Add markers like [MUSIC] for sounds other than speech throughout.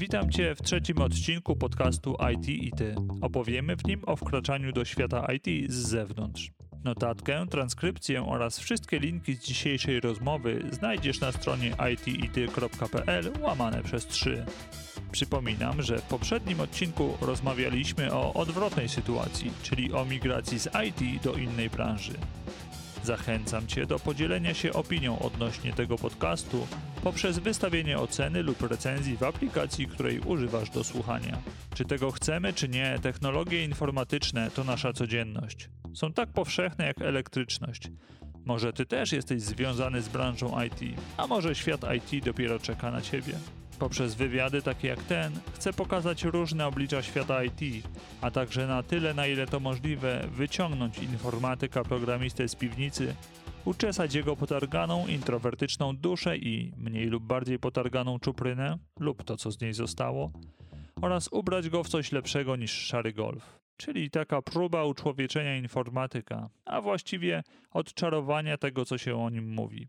Witam Cię w trzecim odcinku podcastu IT i Ty. Opowiemy w nim o wkraczaniu do świata IT z zewnątrz. Notatkę, transkrypcję oraz wszystkie linki z dzisiejszej rozmowy znajdziesz na stronie itity.pl łamane przez 3. Przypominam, że w poprzednim odcinku rozmawialiśmy o odwrotnej sytuacji, czyli o migracji z IT do innej branży. Zachęcam Cię do podzielenia się opinią odnośnie tego podcastu poprzez wystawienie oceny lub recenzji w aplikacji, której używasz do słuchania. Czy tego chcemy, czy nie, technologie informatyczne to nasza codzienność. Są tak powszechne jak elektryczność. Może Ty też jesteś związany z branżą IT, a może świat IT dopiero czeka na Ciebie. Poprzez wywiady takie jak ten chcę pokazać różne oblicza świata IT, a także na tyle na ile to możliwe wyciągnąć informatyka programistę z piwnicy, uczesać jego potarganą introwertyczną duszę i mniej lub bardziej potarganą czuprynę lub to co z niej zostało oraz ubrać go w coś lepszego niż szary golf. Czyli taka próba uczłowieczenia informatyka, a właściwie odczarowania tego, co się o nim mówi.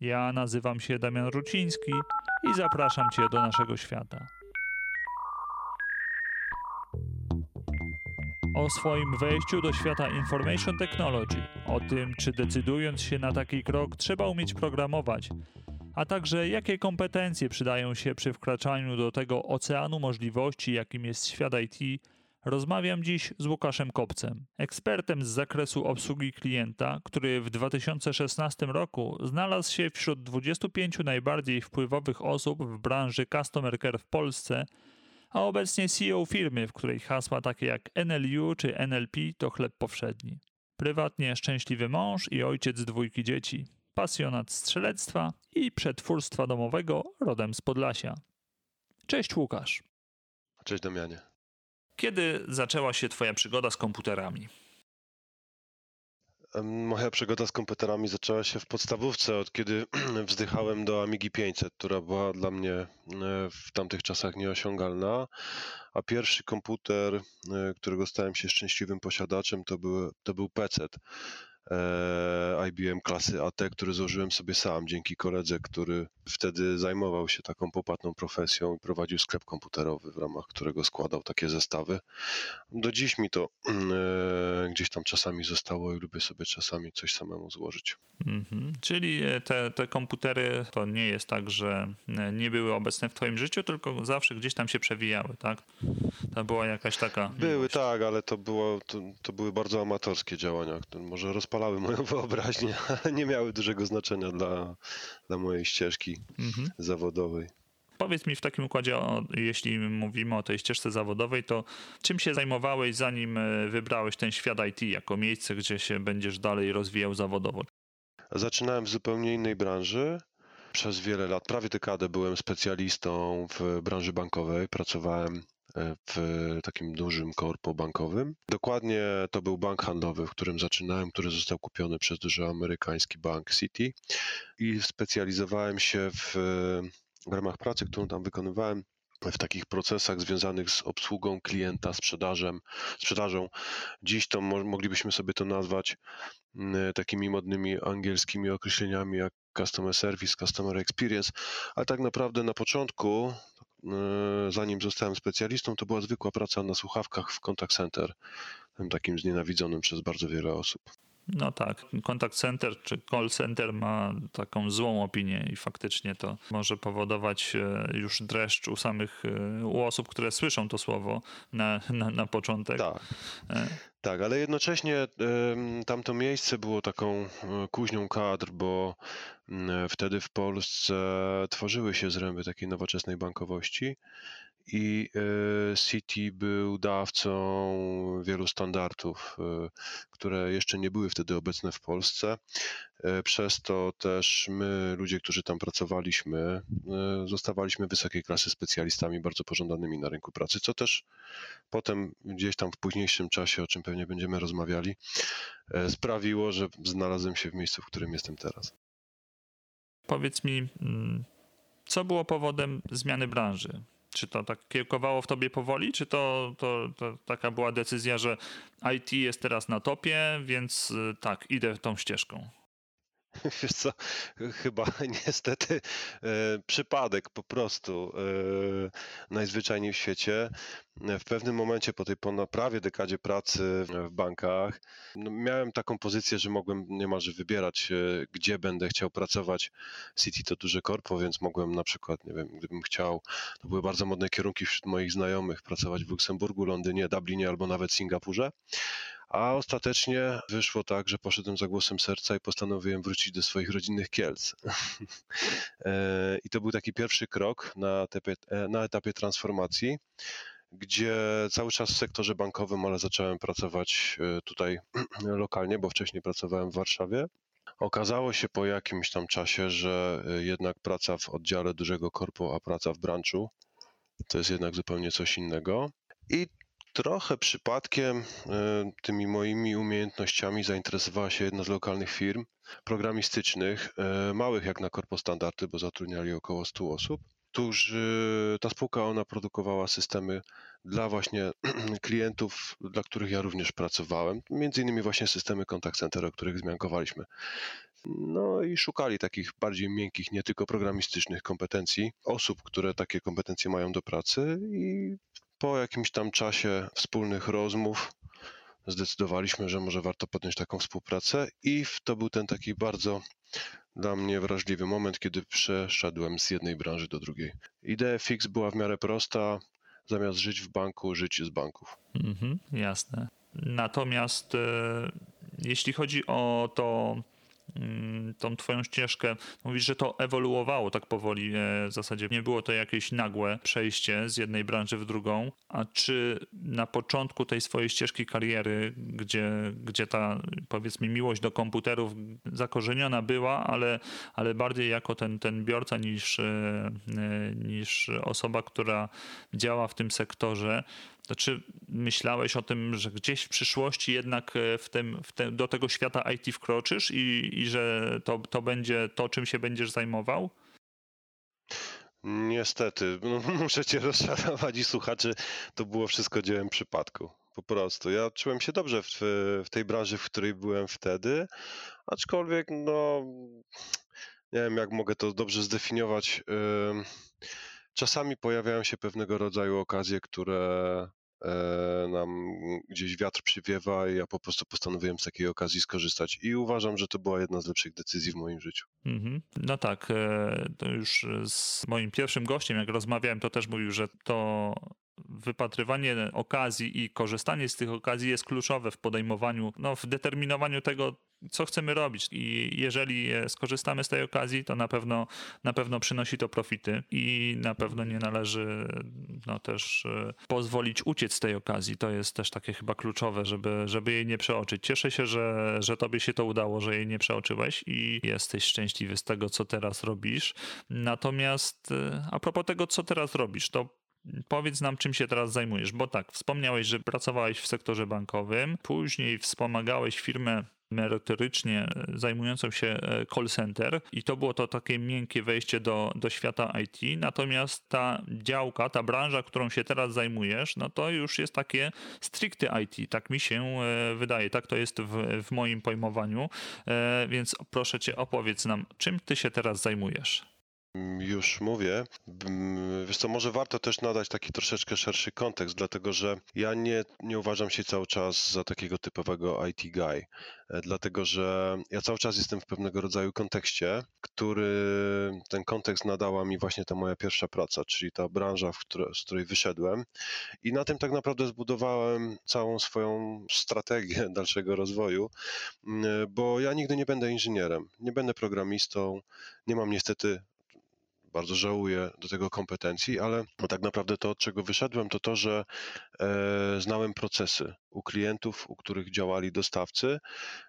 Ja nazywam się Damian Ruciński i zapraszam Cię do naszego świata. O swoim wejściu do świata Information Technology, o tym, czy decydując się na taki krok trzeba umieć programować, a także jakie kompetencje przydają się przy wkraczaniu do tego oceanu możliwości, jakim jest świat IT, Rozmawiam dziś z Łukaszem Kopcem, ekspertem z zakresu obsługi klienta, który w 2016 roku znalazł się wśród 25 najbardziej wpływowych osób w branży Customer Care w Polsce, a obecnie CEO firmy, w której hasła takie jak NLU czy NLP to chleb powszedni. Prywatnie szczęśliwy mąż i ojciec dwójki dzieci, pasjonat strzelectwa i przetwórstwa domowego rodem z Podlasia. Cześć Łukasz. Cześć Damianie. Kiedy zaczęła się Twoja przygoda z komputerami? Moja przygoda z komputerami zaczęła się w podstawówce, od kiedy [CLEARS THROAT] wzdychałem do Amigi 500, która była dla mnie e, w tamtych czasach nieosiągalna. A pierwszy komputer, e, którego stałem się szczęśliwym posiadaczem, to był, to był PC. E, IBM klasy AT, który złożyłem sobie sam dzięki koledze, który wtedy zajmował się taką popłatną profesją i prowadził sklep komputerowy, w ramach którego składał takie zestawy. Do dziś mi to e, gdzieś tam czasami zostało i lubię sobie czasami coś samemu złożyć. Mhm. Czyli e, te, te komputery to nie jest tak, że nie były obecne w Twoim życiu, tylko zawsze gdzieś tam się przewijały, tak? To była jakaś taka. Były, tak, ale to, było, to, to były bardzo amatorskie działania, może rozpoczęły rozpalały moją [LAUGHS] wyobraźnię, ale nie miały dużego znaczenia dla, dla mojej ścieżki mhm. zawodowej. Powiedz mi w takim układzie, o, jeśli mówimy o tej ścieżce zawodowej, to czym się zajmowałeś, zanim e, wybrałeś ten świat IT jako miejsce, gdzie się będziesz dalej rozwijał zawodowo? Zaczynałem w zupełnie innej branży. Przez wiele lat, prawie dekadę byłem specjalistą w branży bankowej. Pracowałem w takim dużym korpo bankowym. Dokładnie to był bank handlowy, w którym zaczynałem, który został kupiony przez duży amerykański bank City i specjalizowałem się w, w ramach pracy, którą tam wykonywałem, w takich procesach związanych z obsługą klienta, sprzedażem, sprzedażą. Dziś to mo moglibyśmy sobie to nazwać takimi modnymi angielskimi określeniami jak customer service, customer experience, ale tak naprawdę na początku zanim zostałem specjalistą, to była zwykła praca na słuchawkach w contact center, takim znienawidzonym przez bardzo wiele osób. No tak, contact center czy call center ma taką złą opinię i faktycznie to może powodować e, już dreszcz u samych, e, u osób, które słyszą to słowo na, na, na początek. Tak. Tak, ale jednocześnie tamto miejsce było taką kuźnią kadr, bo wtedy w Polsce tworzyły się zręby takiej nowoczesnej bankowości i e, City był dawcą wielu standardów, e, które jeszcze nie były wtedy obecne w Polsce. E, przez to też my, ludzie, którzy tam pracowaliśmy, zostawaliśmy wysokiej klasy specjalistami bardzo pożądanymi na rynku pracy, co też potem gdzieś tam w późniejszym czasie, o czym pewnie będziemy rozmawiali, sprawiło, że znalazłem się w miejscu, w którym jestem teraz. Powiedz mi, mm, co było powodem zmiany branży? Czy to tak kiełkowało w tobie powoli, czy to, to, to, taka była decyzja, że IT jest teraz na topie, więc y, tak, idę tą ścieżką? [LAUGHS] Wiesz co, chyba [LAUGHS] niestety e, przypadek po prostu e, najzwyczajniej w świecie. W pewnym momencie po tej ponad prawie dekadzie pracy w bankach no miałem taką pozycję, że mogłem niemalże wybierać, e, gdzie będę chciał pracować. City to duże korpo, więc mogłem na przykład, nie wiem, gdybym chciał, to były bardzo modne kierunki wśród moich znajomych, pracować w Luksemburgu, Londynie, Dublinie albo nawet Singapurze. A ostatecznie wyszło tak, że poszedłem za głosem serca i postanowiłem wrócić do swoich rodzinnych Kielc. [LAUGHS] E, I to był taki pierwszy krok na etapie, e, na etapie transformacji, gdzie cały czas w sektorze bankowym, ale zacząłem pracować e, tutaj [CLEARS THROAT] lokalnie, bo wcześniej pracowałem w Warszawie. Okazało się po jakimś tam czasie, że jednak praca w oddziale dużego korpo, a praca w branżu to jest jednak zupełnie coś innego. I Trochę przypadkiem e, tymi moimi umiejętnościami zainteresowała się jedna z lokalnych firm programistycznych, e, małych jak na korpo standardy, bo zatrudniali około 100 osób, ta spółka ona produkowała systemy dla właśnie [CLEARS THROAT] klientów, dla których ja również pracowałem, między innymi właśnie systemy contact center, o których zmiankowaliśmy. No i szukali takich bardziej miękkich, nie tylko programistycznych kompetencji, osób, które takie kompetencje mają do pracy i po jakimś tam czasie wspólnych rozmów zdecydowaliśmy, że może warto podjąć taką współpracę i to był ten taki bardzo dla mnie wrażliwy moment, kiedy przeszedłem z jednej branży do drugiej. Idea fix była w miarę prosta, zamiast żyć w banku, żyć z banków. Mhm, jasne. Natomiast e, jeśli chodzi o to tą twoją ścieżkę, mówisz, że to ewoluowało tak powoli, e, w zasadzie. Nie było to jakieś nagłe przejście z jednej branży w drugą, a czy na początku tej swojej ścieżki kariery, gdzie, gdzie ta powiedzmy miłość do komputerów zakorzeniona była, ale, ale bardziej jako ten, ten biorca niż, e, niż osoba, która działa w tym sektorze, to czy myślałeś o tym, że gdzieś w przyszłości jednak e, w tym, w do tego świata IT wkroczysz i, i że to, to będzie to, czym się będziesz zajmował? Niestety, [LAUGHS] muszę cię rozczarować i słuchaczy, to było wszystko dziełem przypadku. Po prostu. Ja czułem się dobrze w, w tej branży, w której byłem wtedy, aczkolwiek no nie wiem jak mogę to dobrze zdefiniować. Czasami pojawiają się pewnego rodzaju okazje, które E, nam gdzieś wiatr przywiewa i ja po prostu postanowiłem z takiej okazji skorzystać i uważam, że to była jedna z lepszych decyzji w moim życiu. Mm-hmm. No tak, e, to już z moim pierwszym gościem, jak rozmawiałem, to też mówił, że to wypatrywanie okazji i korzystanie z tych okazji jest kluczowe w podejmowaniu, no, w determinowaniu tego, co chcemy robić. I jeżeli skorzystamy z tej okazji, to na pewno, na pewno przynosi to profity i na pewno nie należy no, też e, pozwolić uciec z tej okazji. To jest też takie chyba kluczowe, żeby, żeby jej nie przeoczyć. Cieszę się, że, że tobie się to udało, że jej nie przeoczyłeś i jesteś szczęśliwy z tego, co teraz robisz. Natomiast e, a propos tego, co teraz robisz, to Powiedz nam, czym się teraz zajmujesz, bo tak, wspomniałeś, że pracowałeś w sektorze bankowym, później wspomagałeś firmę merytorycznie e, zajmującą się e, call center i to było to takie miękkie wejście do, do świata IT. Natomiast ta działka, ta branża, którą się teraz zajmujesz, no to już jest takie stricte IT, tak mi się e, wydaje, tak to jest w, w moim pojmowaniu. Więc proszę cię, opowiedz nam, czym ty się teraz zajmujesz? Już mówię. Wiesz co, może warto też nadać taki troszeczkę szerszy kontekst, dlatego że ja nie, nie uważam się cały czas za takiego typowego IT guy, e, dlatego że ja cały czas jestem w pewnego rodzaju kontekście, który ten kontekst nadała mi właśnie ta moja pierwsza praca, czyli ta branża, które, z której wyszedłem i na tym tak naprawdę zbudowałem całą swoją strategię [LAUGHS] dalszego rozwoju, bo ja nigdy nie będę inżynierem, nie będę programistą, nie mam niestety bardzo żałuję do tego kompetencji, ale tak naprawdę to, od czego wyszedłem, to to, że e, znałem procesy u klientów, u których działali dostawcy,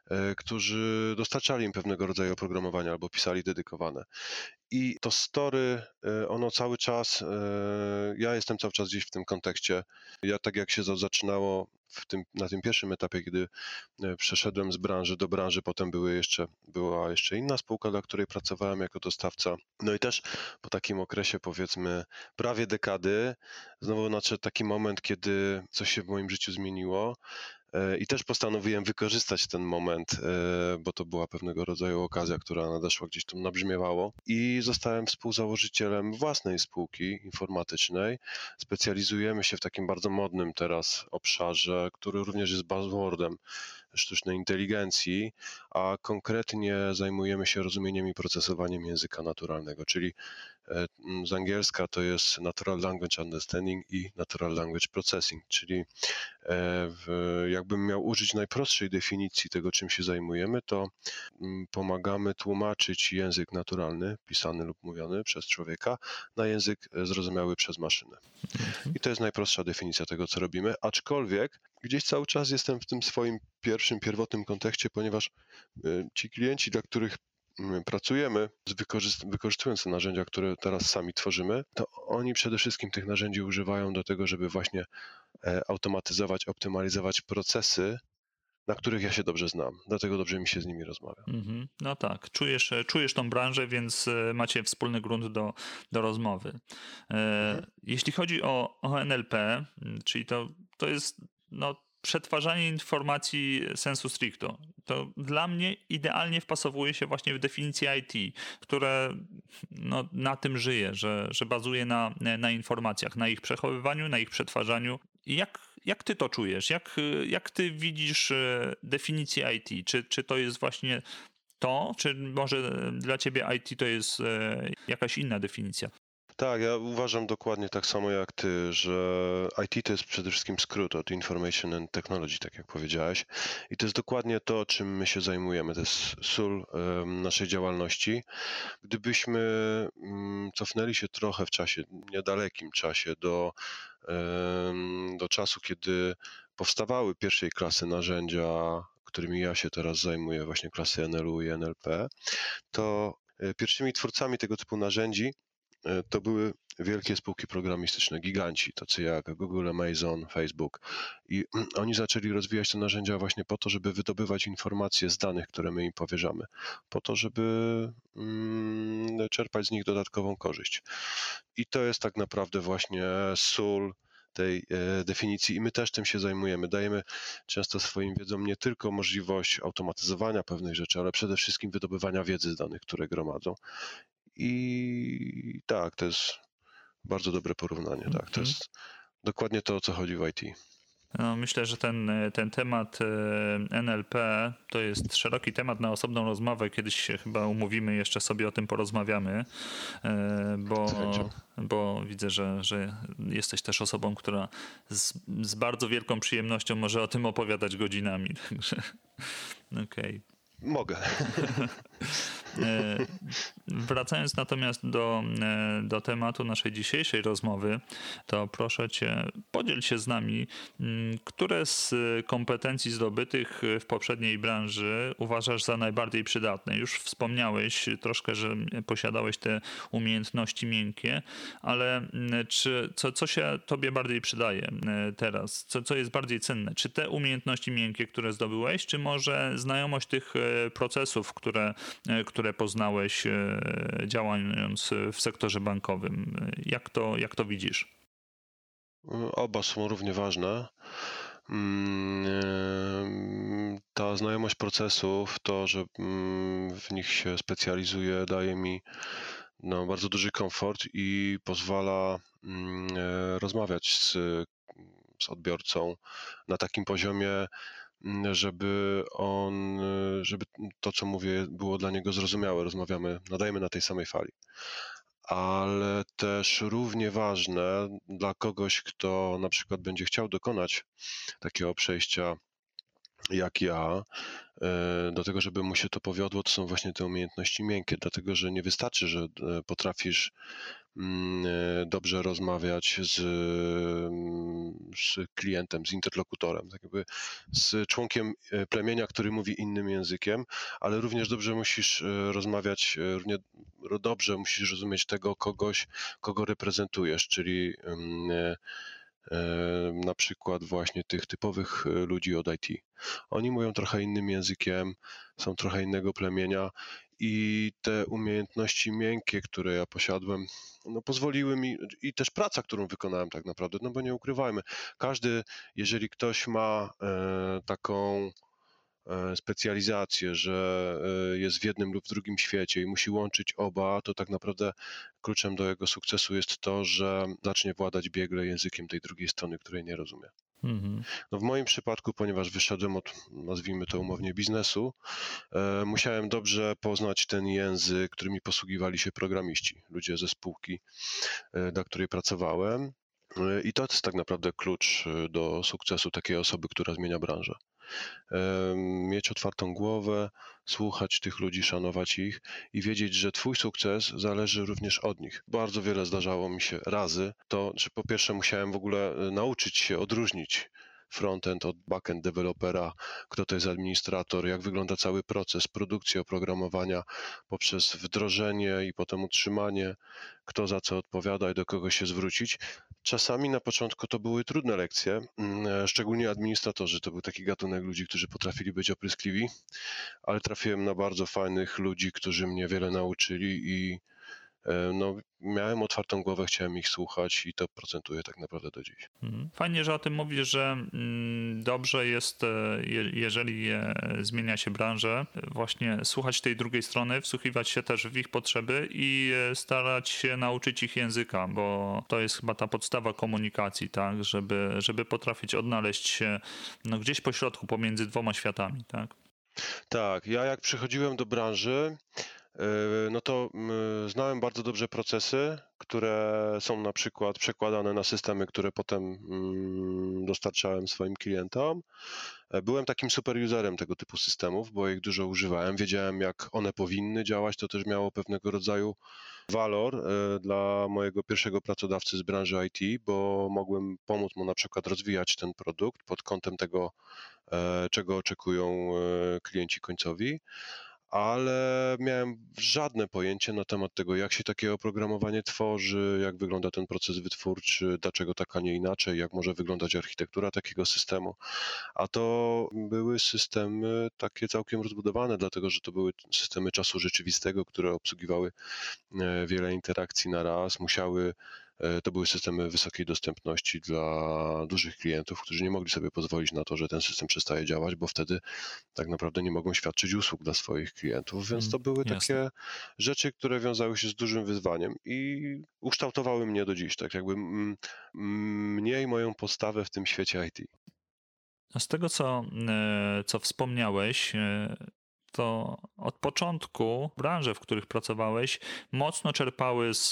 e, którzy dostarczali im pewnego rodzaju oprogramowania albo pisali dedykowane. I to story, e, ono cały czas, ja jestem cały czas gdzieś w tym kontekście. Ja tak jak się zaczynało w tym, na tym pierwszym etapie, kiedy e, przeszedłem z branży do branży, potem były jeszcze, była jeszcze inna spółka, dla której pracowałem jako dostawca. No i też po takim okresie, powiedzmy, prawie dekady, znowu nadszedł taki moment, kiedy coś się w moim życiu zmieniło. E, I też postanowiłem wykorzystać ten moment, e, bo to była pewnego rodzaju okazja, która nadeszła gdzieś tam nabrzmiewało. I zostałem współzałożycielem własnej spółki informatycznej. Specjalizujemy się w takim bardzo modnym teraz obszarze, który również jest buzzwordem sztucznej inteligencji, a konkretnie zajmujemy się rozumieniem i procesowaniem języka naturalnego, czyli e, z angielska to jest Natural Language Understanding i Natural Language Processing, czyli jakbym miał użyć najprostszej definicji tego, czym się zajmujemy, to pomagamy tłumaczyć język naturalny, pisany lub mówiony przez człowieka, na język e, zrozumiały przez maszynę. Mhm. I to jest najprostsza definicja tego, co robimy, aczkolwiek gdzieś cały czas jestem w tym swoim pierwszym, pierwotnym kontekście, ponieważ e, ci klienci, dla których pracujemy, wykorzystując te narzędzia, które teraz sami tworzymy, to oni przede wszystkim tych narzędzi używają do tego, żeby właśnie e, automatyzować, optymalizować procesy, na których ja się dobrze znam. Dlatego dobrze mi się z nimi rozmawia. Mm-hmm. No tak, czujesz, e, czujesz tą branżę, więc macie wspólny grunt do, do rozmowy. Mhm. Jeśli chodzi o, o NLP, czyli to, to jest no, przetwarzanie informacji sensu stricto. To dla mnie idealnie wpasowuje się właśnie w definicję IT, które no, na tym żyje, że, że bazuje na, na informacjach, na ich przechowywaniu, na ich przetwarzaniu. Jak, jak ty to czujesz? Jak, jak ty widzisz e, definicję IT? Czy, czy to jest właśnie to, czy może dla ciebie IT to jest e, jakaś inna definicja? Tak, ja uważam dokładnie tak samo jak ty, że IT to jest przede wszystkim skrót od Information and Technology, tak jak powiedziałeś. I to jest dokładnie to, czym my się zajmujemy. To jest sól naszej działalności. Gdybyśmy mm, cofnęli się trochę w czasie, niedalekim czasie, do, do czasu, kiedy powstawały pierwszej klasy narzędzia, którymi ja się teraz zajmuję, właśnie klasy NLU i NLP, to e, pierwszymi twórcami tego typu narzędzi to były wielkie spółki programistyczne, giganci, tacy jak Google, Amazon, Facebook. I [CLEARS THROAT] oni zaczęli rozwijać te narzędzia właśnie po to, żeby wydobywać informacje z danych, które my im powierzamy, po to, żeby mm, czerpać z nich dodatkową korzyść. I to jest tak naprawdę właśnie sól tej e, definicji i my też tym się zajmujemy. Dajemy często swoim wiedzom nie tylko możliwość automatyzowania pewnych rzeczy, ale przede wszystkim wydobywania wiedzy z danych, które gromadzą. I tak, to jest bardzo dobre porównanie. Tak, to mhm. jest dokładnie to, o co chodzi w IT. No, myślę, że ten, ten temat e, NLP to jest szeroki temat na osobną rozmowę. Kiedyś się chyba umówimy, jeszcze sobie o tym porozmawiamy, e, bo, bo widzę, że, że jesteś też osobą, która z, z bardzo wielką przyjemnością może o tym opowiadać godzinami. [LAUGHS] Także okej. Okay. Mogę. [LAUGHS] E, wracając natomiast do, e, do tematu naszej dzisiejszej rozmowy, to proszę Cię, podziel się z nami, mm, które z kompetencji zdobytych w poprzedniej branży uważasz za najbardziej przydatne? Już wspomniałeś troszkę, że posiadałeś te umiejętności miękkie, ale mm, czy, co, co się Tobie bardziej przydaje e, teraz? Co, co jest bardziej cenne? Czy te umiejętności miękkie, które zdobyłeś, czy może znajomość tych procesów, które, które poznałeś e, działając w sektorze bankowym. Jak to, jak to widzisz? Oba są równie ważne. Mm, e, ta znajomość procesów, to, że mm, w nich się specjalizuję, daje mi no, bardzo duży komfort i pozwala mm, e, rozmawiać z, z odbiorcą na takim poziomie, żeby on, żeby to, co mówię, było dla niego zrozumiałe. Rozmawiamy, nadajemy na tej samej fali. Ale też równie ważne dla kogoś, kto na przykład będzie chciał dokonać takiego przejścia jak ja, e, do tego, żeby mu się to powiodło, to są właśnie te umiejętności miękkie, dlatego że nie wystarczy, że e, potrafisz Mm, dobrze rozmawiać z, mm, z klientem, z interlokutorem, tak jakby z członkiem e, plemienia, który mówi innym językiem, ale również dobrze musisz e, rozmawiać, równie dobrze musisz rozumieć tego kogoś, kogo reprezentujesz, czyli mm, na przykład właśnie tych typowych ludzi od IT. Oni mówią trochę innym językiem, są trochę innego plemienia i te umiejętności miękkie, które ja posiadłem, no pozwoliły mi i też praca, którą wykonałem tak naprawdę, no bo nie ukrywajmy, każdy, jeżeli ktoś ma e, taką e, specjalizację, że e, jest w jednym lub w drugim świecie i musi łączyć oba, to tak naprawdę kluczem do jego sukcesu jest to, że zacznie władać biegle językiem tej drugiej strony, której nie rozumie. Mhm. No w moim przypadku, ponieważ wyszedłem od, nazwijmy to umownie, biznesu, e, musiałem dobrze poznać ten język, którymi posługiwali się programiści, ludzie ze spółki, e, dla której pracowałem. E, I to jest tak naprawdę klucz e, do sukcesu takiej osoby, która zmienia branżę mieć otwartą głowę, słuchać tych ludzi, szanować ich i wiedzieć, że Twój sukces zależy również od nich. Bardzo wiele zdarzało mi się razy, to że po pierwsze musiałem w ogóle e, nauczyć się odróżnić frontend od backend dewelopera, kto to jest administrator, jak wygląda cały proces produkcji oprogramowania poprzez wdrożenie i potem utrzymanie, kto za co odpowiada i do kogo się zwrócić. Czasami na początku to były trudne lekcje, mm, szczególnie administratorzy. To był taki gatunek ludzi, którzy potrafili być opryskliwi, ale trafiłem na bardzo fajnych ludzi, którzy mnie wiele nauczyli i no, miałem otwartą głowę, chciałem ich słuchać i to procentuje tak naprawdę do dziś. Mhm. Fajnie, że o tym mówisz, że mm, dobrze jest, e, jeżeli zmienia się branżę, właśnie słuchać tej drugiej strony, wsłuchiwać się też w ich potrzeby i e, starać się nauczyć ich języka, bo to jest chyba ta podstawa komunikacji, tak, żeby, żeby potrafić odnaleźć się no, gdzieś po środku pomiędzy dwoma światami, tak? Tak, ja jak przychodziłem do branży, no to mm, znałem bardzo dobrze procesy, które są na przykład przekładane na systemy, które potem mm, dostarczałem swoim klientom. E, byłem takim super userem tego typu systemów, bo ich dużo używałem. Wiedziałem, jak one powinny działać. To też miało pewnego rodzaju walor e, dla mojego pierwszego pracodawcy z branży IT, bo mogłem pomóc mu na przykład rozwijać ten produkt pod kątem tego, e, czego oczekują klienci końcowi ale miałem żadne pojęcie na temat tego, jak się takie oprogramowanie tworzy, jak wygląda ten proces wytwórczy, dlaczego tak, a nie inaczej, jak może wyglądać architektura takiego systemu. A to były systemy takie całkiem rozbudowane, dlatego że to były systemy czasu rzeczywistego, które obsługiwały e, wiele interakcji na raz, musiały to były systemy wysokiej dostępności dla dużych klientów, którzy nie mogli sobie pozwolić na to, że ten system przestaje działać, bo wtedy tak naprawdę nie mogą świadczyć usług dla swoich klientów. Więc to mm, były Jasne. takie rzeczy, które wiązały się z dużym wyzwaniem i ukształtowały mnie do dziś, tak jakby mnie i moją postawę w tym świecie IT. A z tego, co, e, co wspomniałeś, e, to od początku branże, w których pracowałeś, mocno czerpały z,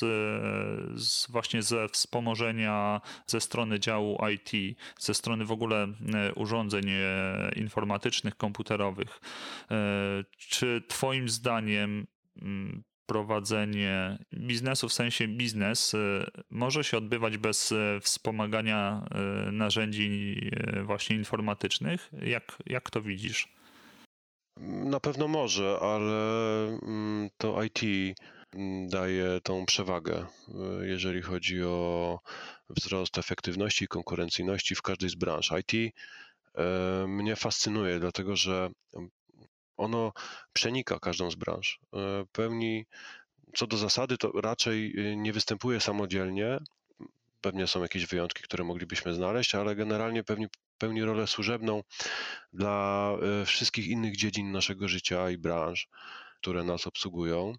z, właśnie ze wspomożenia ze strony działu IT, ze strony w ogóle e, urządzeń e, informatycznych, komputerowych. E, czy Twoim zdaniem mm, prowadzenie biznesu w sensie biznes może się odbywać bez wspomagania narzędzi właśnie informatycznych? Jak, jak to widzisz? Na pewno może, ale mm, to IT mm, daje tą przewagę, y, jeżeli chodzi o wzrost efektywności i konkurencyjności w każdej z branż. IT y, mnie fascynuje, dlatego że ono przenika każdą z branż. Y, pełni, co do zasady, to raczej nie występuje samodzielnie. Pewnie są jakieś wyjątki, które moglibyśmy znaleźć, ale generalnie pełni, pełni rolę służebną dla e, wszystkich innych dziedzin naszego życia i branż, które nas obsługują.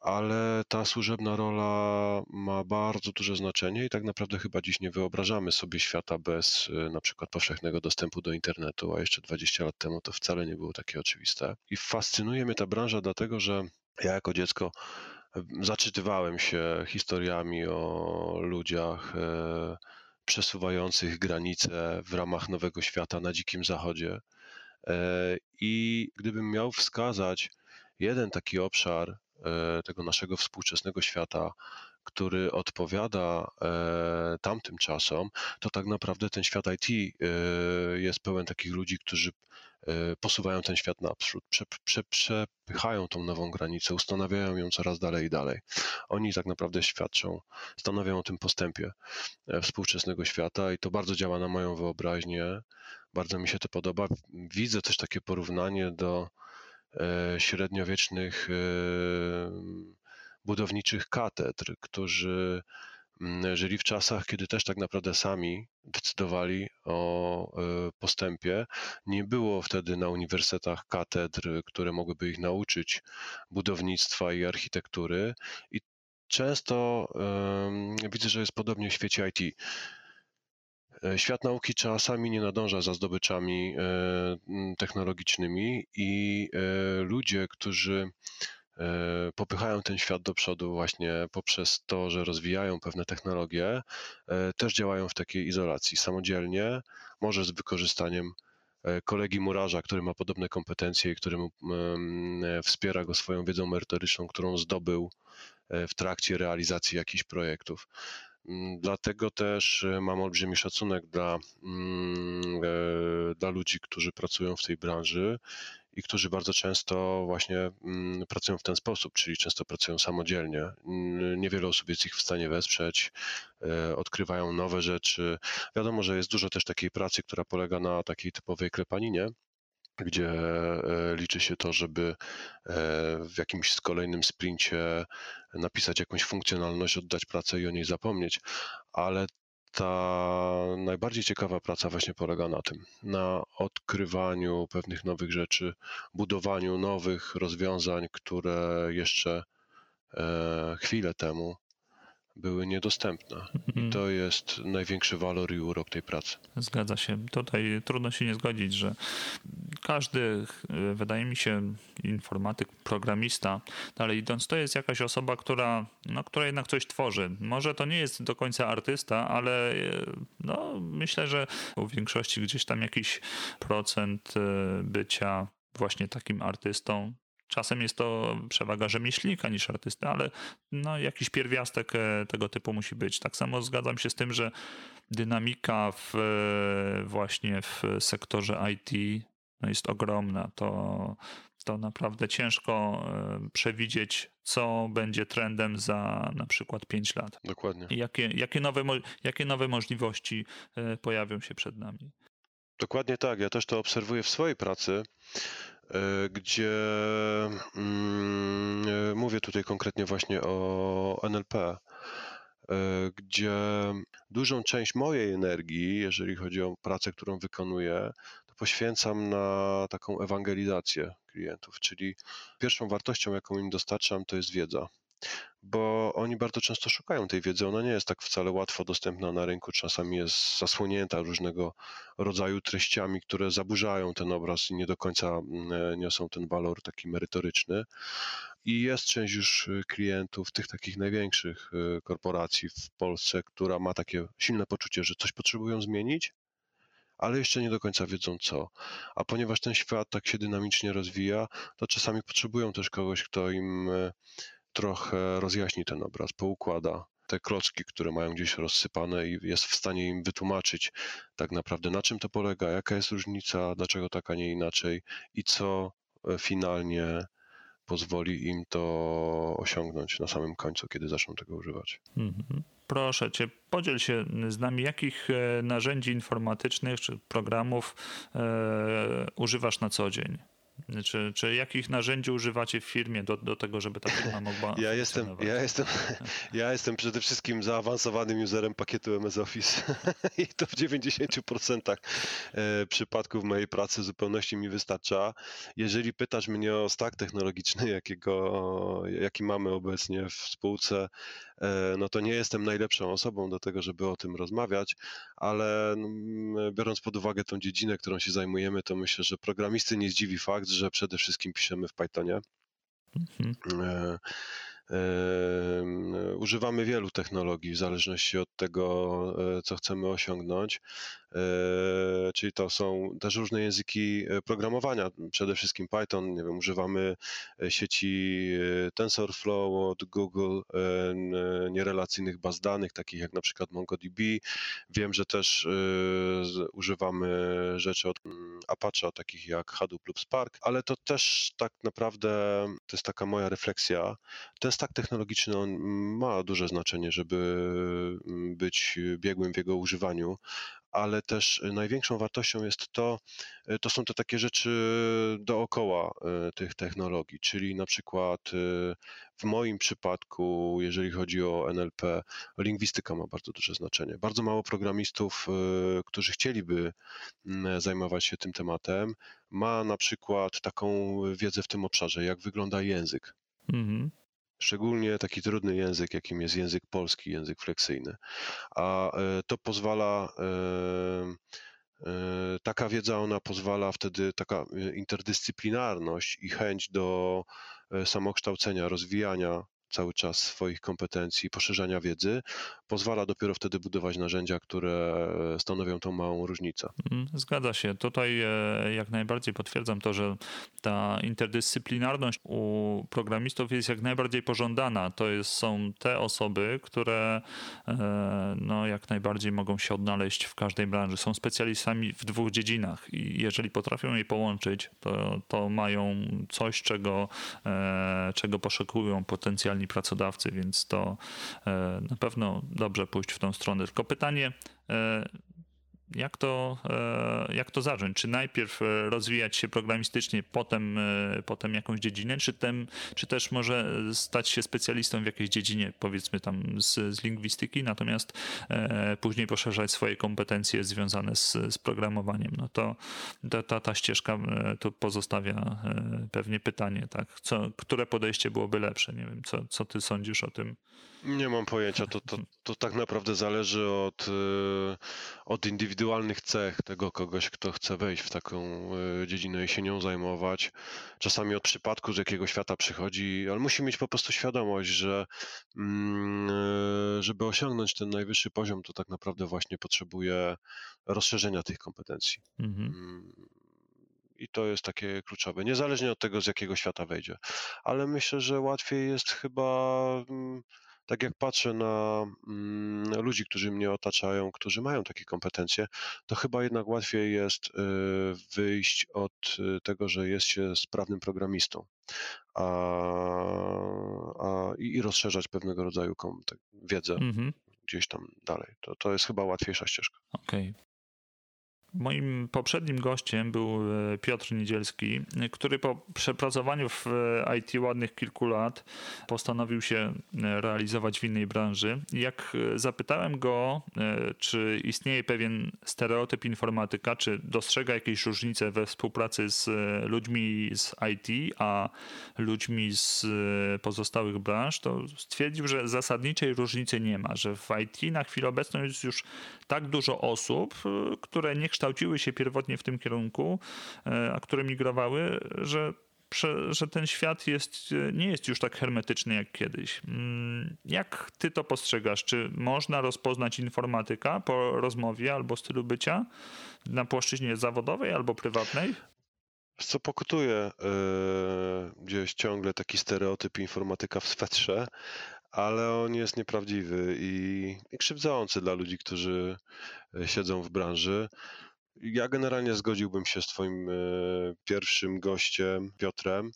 Ale ta służebna rola ma bardzo duże znaczenie i tak naprawdę chyba dziś nie wyobrażamy sobie świata bez e, na przykład powszechnego dostępu do internetu, a jeszcze 20 lat temu to wcale nie było takie oczywiste. I fascynuje mnie ta branża dlatego, że ja jako dziecko e, zaczytywałem się historiami o ludziach, przesuwających granice w ramach Nowego Świata na Dzikim Zachodzie. E, I gdybym miał wskazać jeden taki obszar e, tego naszego współczesnego świata, który odpowiada e, tamtym czasom, to tak naprawdę ten świat IT jest pełen takich ludzi, którzy posuwają ten świat naprzód, prze, prze, przepychają tą nową granicę, ustanawiają ją coraz dalej i dalej. Oni tak naprawdę świadczą, stanowią o tym postępie e, współczesnego świata i to bardzo działa na moją wyobraźnię. Bardzo mi się to podoba. Widzę też takie porównanie do średniowiecznych budowniczych katedr, którzy żyli w czasach, kiedy też tak naprawdę sami decydowali o postępie. Nie było wtedy na uniwersytetach katedr, które mogłyby ich nauczyć budownictwa i architektury. I często widzę, że jest podobnie w świecie IT. E, świat nauki czasami nie nadąża za zdobyczami e, technologicznymi i e, ludzie, którzy popychają ten świat do przodu właśnie poprzez to, że rozwijają pewne technologie, też działają w takiej izolacji samodzielnie, może z wykorzystaniem kolegi murarza, który ma podobne kompetencje i który wspiera go swoją wiedzą merytoryczną, którą zdobył w trakcie realizacji jakichś projektów. Mm, dlatego też e, mam olbrzymi szacunek dla, mm, e, dla ludzi, którzy pracują w tej branży i którzy bardzo często właśnie mm, pracują w ten sposób, czyli często pracują samodzielnie. Niewiele osób jest ich w stanie wesprzeć, e, odkrywają nowe rzeczy. Wiadomo, że jest dużo też takiej pracy, która polega na takiej typowej klepaninie, gdzie e, liczy się to, żeby e, w jakimś kolejnym sprincie napisać jakąś funkcjonalność, oddać pracę i o niej zapomnieć, ale ta najbardziej ciekawa praca właśnie polega na tym, na odkrywaniu pewnych nowych rzeczy, budowaniu nowych rozwiązań, które jeszcze e, chwilę temu były niedostępne. I mhm. to jest największy walor i urok tej pracy. Zgadza się. Tutaj trudno się nie zgodzić, że każdy, wydaje mi się, informatyk, programista, dalej idąc, to jest jakaś osoba, która, no, która jednak coś tworzy. Może to nie jest do końca artysta, ale no, myślę, że u większości gdzieś tam jakiś procent e, bycia właśnie takim artystą Czasem jest to przewaga rzemieślnika niż artysty, ale no, jakiś pierwiastek e, tego typu musi być. Tak samo zgadzam się z tym, że dynamika w, e, właśnie w sektorze IT no, jest ogromna. To, to naprawdę ciężko e, przewidzieć, co będzie trendem za na przykład 5 lat. Dokładnie. I jakie, jakie, nowe, jakie nowe możliwości pojawią się przed nami. Dokładnie tak. Ja też to obserwuję w swojej pracy. E, gdzie mm, e, mówię tutaj konkretnie właśnie o NLP, e, gdzie dużą część mojej energii, jeżeli chodzi o pracę, którą wykonuję, to poświęcam na taką ewangelizację klientów, czyli pierwszą wartością, jaką im dostarczam, to jest wiedza bo oni bardzo często szukają tej wiedzy. Ona nie jest tak wcale łatwo dostępna na rynku, czasami jest zasłonięta różnego rodzaju treściami, które zaburzają ten obraz i nie do końca mm, niosą ten walor taki merytoryczny. I jest część już y, klientów tych takich największych y, korporacji w Polsce, która ma takie silne poczucie, że coś potrzebują zmienić, ale jeszcze nie do końca wiedzą co. A ponieważ ten świat tak się dynamicznie rozwija, to czasami potrzebują też kogoś, kto im trochę rozjaśni ten obraz, poukłada te klocki, które mają gdzieś rozsypane i jest w stanie im wytłumaczyć tak naprawdę na czym to polega, jaka jest różnica, dlaczego tak, a nie inaczej i co e, finalnie pozwoli im to osiągnąć na samym końcu, kiedy zaczną tego używać. Mhm. Proszę cię, podziel się z nami, jakich e, narzędzi informatycznych czy programów e, używasz na co dzień? Czy, czy jakich narzędzi używacie w firmie do, do tego, żeby ta firma mogła ja jestem, ja jestem, ja jestem przede wszystkim zaawansowanym userem pakietu MS Office [LAUGHS] i to w 90% e, przypadków mojej pracy w zupełności mi wystarcza. Jeżeli pytasz mnie o stack technologiczny, jakiego, jaki mamy obecnie w spółce, no to nie jestem najlepszą osobą do tego, żeby o tym rozmawiać, ale no, biorąc pod uwagę tą dziedzinę, którą się zajmujemy, to myślę, że programisty nie zdziwi fakt, że przede wszystkim piszemy w Pythonie. Mhm. E, Używamy wielu technologii w zależności od tego, e, co chcemy osiągnąć. E, czyli to są też różne języki e, programowania, przede wszystkim Python. Nie wiem, używamy sieci TensorFlow od Google, nierelacyjnych baz danych, takich jak na przykład MongoDB. Wiem, że też używamy rzeczy od mm, Apache, takich jak Hadoop lub Spark, ale to też tak naprawdę to jest taka moja refleksja. Ten stack technologiczny on ma duże znaczenie, żeby mm, być biegłym w jego używaniu, ale też największą wartością jest to, to są te takie rzeczy dookoła tych technologii, czyli na przykład w moim przypadku, jeżeli chodzi o NLP, lingwistyka ma bardzo duże znaczenie. Bardzo mało programistów, którzy chcieliby mm, zajmować się tym tematem, ma na przykład taką wiedzę w tym obszarze, jak wygląda język. Mhm. Szczególnie taki trudny język, jakim jest język polski, język fleksyjny. A e, to pozwala, e, e, taka wiedza, ona pozwala wtedy, taka interdyscyplinarność i chęć do samokształcenia, rozwijania cały czas swoich kompetencji, poszerzania wiedzy, pozwala dopiero wtedy budować narzędzia, które stanowią tą małą różnicę. Mm, zgadza się. Tutaj e, jak najbardziej potwierdzam to, że ta interdyscyplinarność u programistów jest jak najbardziej pożądana. To jest, są te osoby, które e, no, jak najbardziej mogą się odnaleźć w każdej branży. Są specjalistami w dwóch dziedzinach i jeżeli potrafią je połączyć, to, to mają coś, czego, e, czego poszukują potencjalni pracodawcy, więc to na pewno dobrze pójść w tą stronę. Tylko pytanie, e, jak to, e, jak to zacząć? Czy najpierw e, rozwijać się programistycznie, potem, potem jakąś dziedzinę, czy, tem, czy też może stać się specjalistą w jakiejś dziedzinie, powiedzmy tam z, z lingwistyki, natomiast później poszerzać swoje kompetencje związane z, z programowaniem? No to ta, ta, ta ścieżka to pozostawia pewnie pytanie, tak? Co, które podejście byłoby lepsze? Nie wiem, co, co ty sądzisz o tym? Nie mam pojęcia. To, to, to tak naprawdę zależy od, od indywidualnych cech tego kogoś, kto chce wejść w taką y, dziedzinę i się nią zajmować. Czasami od przypadku, z jakiego świata przychodzi, ale musi mieć po prostu świadomość, że mm, y, żeby osiągnąć ten najwyższy poziom, to tak naprawdę właśnie potrzebuje rozszerzenia tych kompetencji. Mhm. Mm, I to jest takie kluczowe, niezależnie od tego, z jakiego świata wejdzie. Ale myślę, że łatwiej jest chyba mm, tak jak patrzę na mm, ludzi, którzy mnie otaczają, którzy mają takie kompetencje, to chyba jednak łatwiej jest y, wyjść od y, tego, że jest się sprawnym programistą a, a, i rozszerzać pewnego rodzaju wiedzę mhm. gdzieś tam dalej. To, to jest chyba łatwiejsza ścieżka. Okej. Okay. Moim poprzednim gościem był e, Piotr Niedzielski, który po przepracowaniu w e, IT ładnych kilku lat postanowił się e, realizować w innej branży. Jak zapytałem go, czy istnieje pewien stereotyp informatyka, czy dostrzega jakieś różnice we współpracy z ludźmi z IT, a ludźmi z pozostałych branż, to stwierdził, że zasadniczej różnicy nie ma, że w IT na chwilę obecną jest już tak dużo osób, które nie kształciły się pierwotnie w tym kierunku, e, a które migrowały, że że ten świat jest, nie jest już tak hermetyczny jak kiedyś. Mm, jak ty to postrzegasz? Czy można rozpoznać informatyka po rozmowie albo stylu bycia na płaszczyźnie zawodowej albo prywatnej? Co pokutuje yy, gdzieś ciągle taki stereotyp informatyka w swetrze, ale on jest nieprawdziwy i, i krzywdzący dla ludzi, którzy e, siedzą w branży. Ja generalnie zgodziłbym się z Twoim e, pierwszym gościem, Piotrem,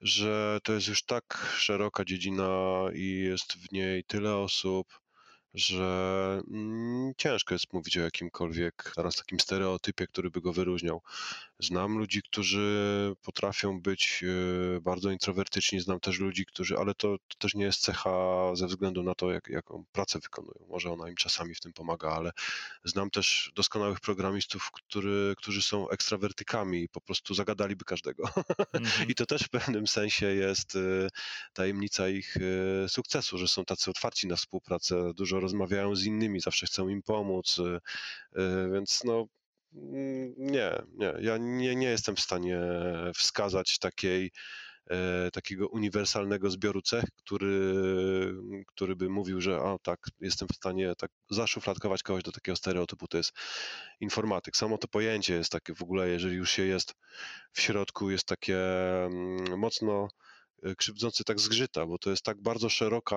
że to jest już tak szeroka dziedzina i jest w niej tyle osób, że mm, ciężko jest mówić o jakimkolwiek teraz takim stereotypie, który by go wyróżniał. Znam ludzi, którzy potrafią być e, bardzo introwertyczni, znam też ludzi, którzy, ale to, to też nie jest cecha ze względu na to, jak, jaką pracę wykonują. Może ona im czasami w tym pomaga, ale znam też doskonałych programistów, który, którzy są ekstrawertykami i po prostu zagadaliby każdego. [LAUGHS] Mhm. I to też w pewnym sensie jest e, tajemnica ich e, sukcesu, że są tacy otwarci na współpracę, dużo rozmawiają z innymi, zawsze chcą im pomóc, więc no nie, nie. Ja nie, nie jestem w stanie wskazać takiej, e, takiego uniwersalnego zbioru cech, który, który by mówił, że o tak, jestem w stanie tak zaszufladkować kogoś do takiego stereotypu, to jest informatyk. Samo to pojęcie jest takie w ogóle, jeżeli już się jest w środku, jest takie mm, mocno e, krzywdzące tak zgrzyta, bo to jest tak bardzo szeroka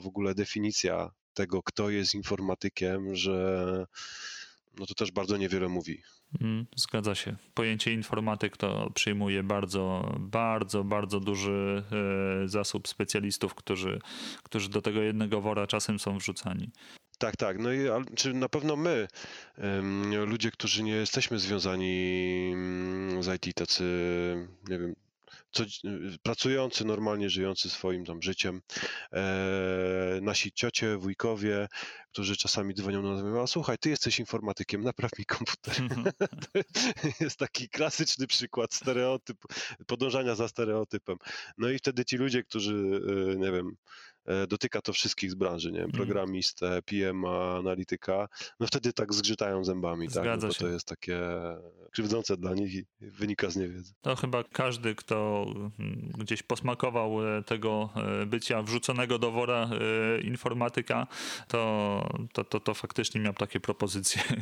w ogóle definicja tego, kto jest informatykiem, że no to też bardzo niewiele mówi. Mm, zgadza się. Pojęcie informatyk to przyjmuje bardzo, bardzo, bardzo duży e, zasób specjalistów, którzy, którzy do tego jednego wora czasem są wrzucani. Tak, tak. No i czy na pewno my, ludzie, którzy nie jesteśmy związani mm, z IT, tacy, nie wiem, co, pracujący, normalnie żyjący swoim tam życiem, e, nasi ciocie, wujkowie, którzy czasami dzwonią na nas a słuchaj, ty jesteś informatykiem, napraw mi komputer. [LAUGHS] [LAUGHS] Jest taki klasyczny przykład stereotypu, podążania za stereotypem. No i wtedy ci ludzie, którzy, e, nie wiem, E, dotyka to wszystkich z branży, nie wiem, mhm. programistę, PM, analityka, no wtedy tak zgrzytają zębami, tak, no bo to jest takie krzywdzące dla nich i wynika z niewiedzy. To chyba każdy, kto mm, gdzieś posmakował e, tego e, bycia wrzuconego do wora informatyka, to, to, to, to faktycznie miał takie propozycje. [LAUGHS]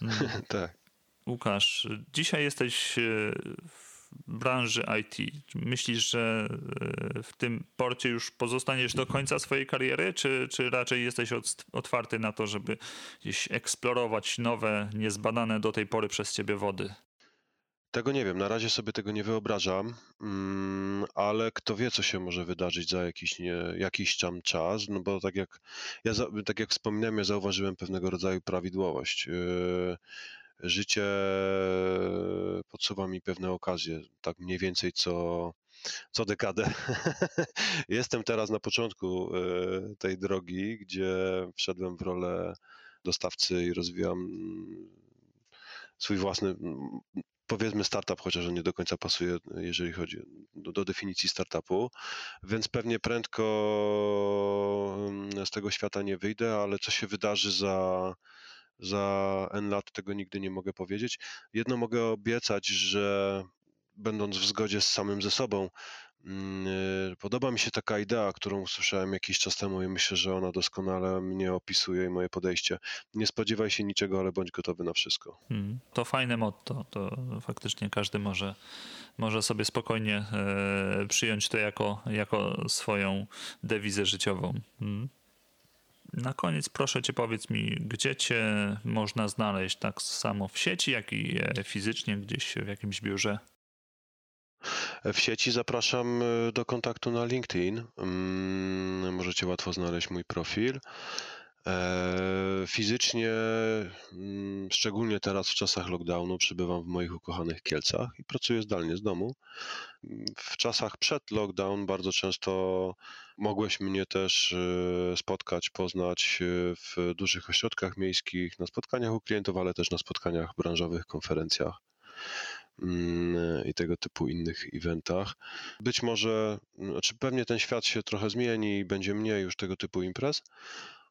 [LAUGHS] tak. Łukasz, dzisiaj jesteś w branży IT? Myślisz, że e, w tym porcie już pozostaniesz do końca swojej kariery, czy, czy raczej jesteś otwarty na to, żeby gdzieś eksplorować nowe, niezbadane do tej pory przez ciebie wody? Tego nie wiem, na razie sobie tego nie wyobrażam, mm, ale kto wie, co się może wydarzyć za jakiś, nie, jakiś tam czas, no bo tak jak, ja, tak jak wspominałem, ja zauważyłem pewnego rodzaju prawidłowość. Yy, życie podsuwa mi pewne okazje, tak mniej więcej co, co dekadę. [LAUGHS] Jestem teraz na początku e, tej drogi, gdzie wszedłem w rolę dostawcy i rozwijam swój własny, powiedzmy startup, chociaż on nie do końca pasuje, jeżeli chodzi do, do, definicji startupu, więc pewnie prędko z tego świata nie wyjdę, ale co się wydarzy za za N lat tego nigdy nie mogę powiedzieć. Jedno mogę obiecać, że będąc w zgodzie z samym ze sobą, mm, y, podoba mi się taka idea, którą usłyszałem jakiś czas temu i myślę, że ona doskonale mnie opisuje i moje podejście. Nie spodziewaj się niczego, ale bądź gotowy na wszystko. Hmm, to fajne motto. To faktycznie każdy może, może sobie spokojnie e, przyjąć to jako, jako swoją dewizę życiową. Hmm. Na koniec proszę cię powiedz mi, gdzie cię można znaleźć tak samo w sieci, jak i e, fizycznie gdzieś w jakimś biurze? W sieci zapraszam e, do kontaktu na LinkedIn. Mm, możecie łatwo znaleźć mój profil. E, fizycznie, mm, szczególnie teraz w czasach lockdownu, przybywam w moich ukochanych Kielcach i pracuję zdalnie z domu. W czasach przed lockdown bardzo często mogłeś mnie też e, spotkać, poznać e, w dużych ośrodkach miejskich, na spotkaniach u klientów, ale też na spotkaniach branżowych, konferencjach mm, i tego typu innych eventach. Być może, znaczy pewnie ten świat się trochę zmieni i będzie mniej już tego typu imprez,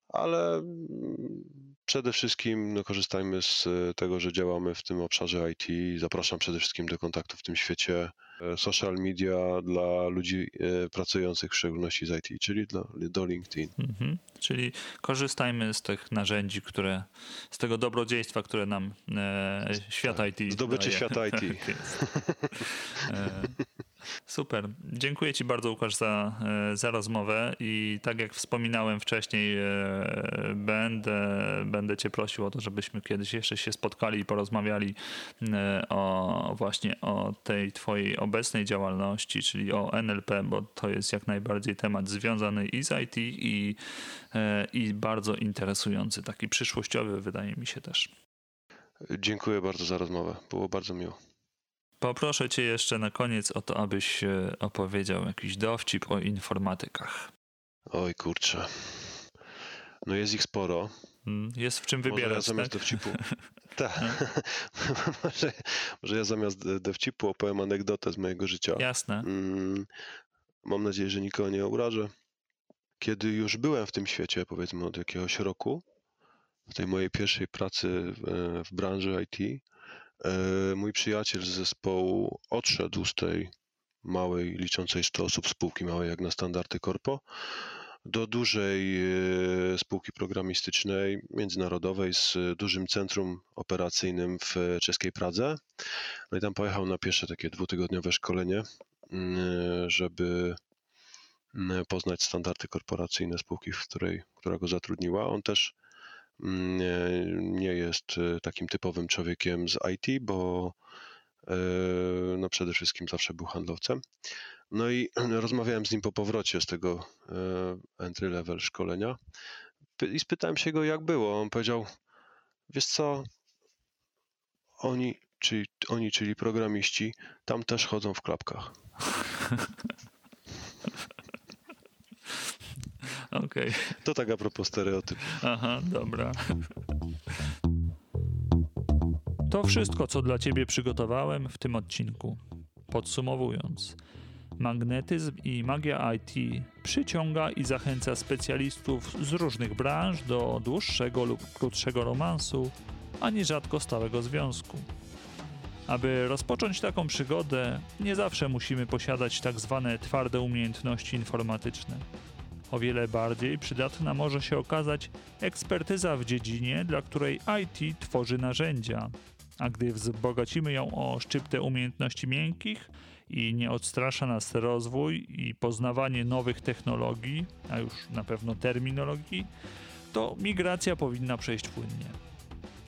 ale mm, przede wszystkim no, korzystajmy z e, tego, że działamy w tym obszarze IT. Zapraszam przede wszystkim do kontaktu w tym świecie e, social media dla ludzi e, pracujących w szczególności z IT, czyli do, do LinkedIn. Mhm. Czyli korzystajmy z tych narzędzi, które, z tego dobrodziejstwa, które nam e, świat tak. IT Zdobyczy świata IT. [LAUGHS] Tak [LAUGHS] Super. Dziękuję Ci bardzo, Łukasz, za, e, za rozmowę i tak jak wspominałem wcześniej, e, będę, będę Cię prosił o to, żebyśmy kiedyś jeszcze się spotkali i porozmawiali e, o właśnie o tej Twojej obecnej działalności, czyli o NLP, bo to jest jak najbardziej temat związany i z IT i, i bardzo interesujący, taki przyszłościowy wydaje mi się też. Dziękuję bardzo za rozmowę. Było bardzo miło. Poproszę Cię jeszcze na koniec o to, abyś opowiedział jakiś dowcip o informatykach. Oj kurczę. No jest ich sporo. Mm, jest w czym wybierać. Może ja zamiast tak? dowcipu. [LAUGHS] tak. [LAUGHS] może, może ja zamiast dowcipu opowiem anegdotę z mojego życia. Jasne. Mm, mam nadzieję, że nikogo nie urażę. Kiedy już byłem w tym świecie, powiedzmy od jakiegoś roku, w tej mojej pierwszej pracy w, w branży IT, E, mój przyjaciel z zespołu odszedł z tej małej, liczącej 100 osób spółki małej jak na standardy korpo do dużej e, spółki programistycznej, międzynarodowej z dużym centrum operacyjnym w czeskiej Pradze. No i tam pojechał na pierwsze takie dwutygodniowe szkolenie, mm, żeby mm, poznać standardy korporacyjne spółki, w której, która go zatrudniła. On też nie, jest e, takim typowym człowiekiem z IT, bo e, no przede wszystkim zawsze był handlowcem. No i [CLEARS THROAT] rozmawiałem z nim po powrocie z tego e, entry level szkolenia. i spytałem się go, jak było. On powiedział, wiesz co, oni, czyli, oni, czyli programiści, tam też chodzą w klapkach. [LAUGHS] Okej. Okay. To tak a propos stereotypu. Aha, dobra. To wszystko, co dla Ciebie przygotowałem w tym odcinku. Podsumowując, magnetyzm i magia IT przyciąga i zachęca specjalistów z różnych branż do dłuższego lub krótszego romansu, a nierzadko stałego związku. Aby rozpocząć taką przygodę, nie zawsze musimy posiadać tak zwane twarde umiejętności informatyczne. O wiele bardziej przydatna może się okazać ekspertyza w dziedzinie, dla której IT tworzy narzędzia, a gdy wzbogacimy ją o szczyptę umiejętności miękkich i nie odstrasza nas rozwój i poznawanie nowych technologii, a już na pewno terminologii, to migracja powinna przejść płynnie.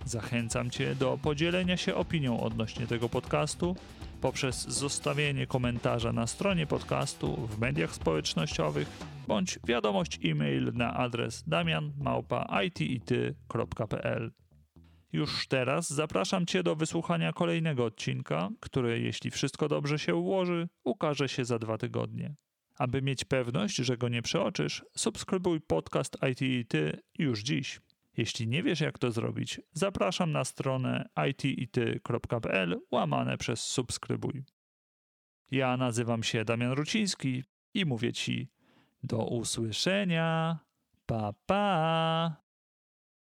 Zachęcam Cię do podzielenia się opinią odnośnie tego podcastu poprzez zostawienie komentarza na stronie podcastu, w mediach społecznościowych bądź wiadomość e-mail na adres damian.it.pl. Już teraz zapraszam Cię do wysłuchania kolejnego odcinka, który, jeśli wszystko dobrze się ułoży, ukaże się za dwa tygodnie. Aby mieć pewność, że go nie przeoczysz, subskrybuj podcast IT Ty już dziś. Jeśli nie wiesz, jak to zrobić, zapraszam na stronę itity.pl łamane przez subskrybuj. Ja nazywam się Damian Ruciński i mówię Ci do usłyszenia. Pa, pa!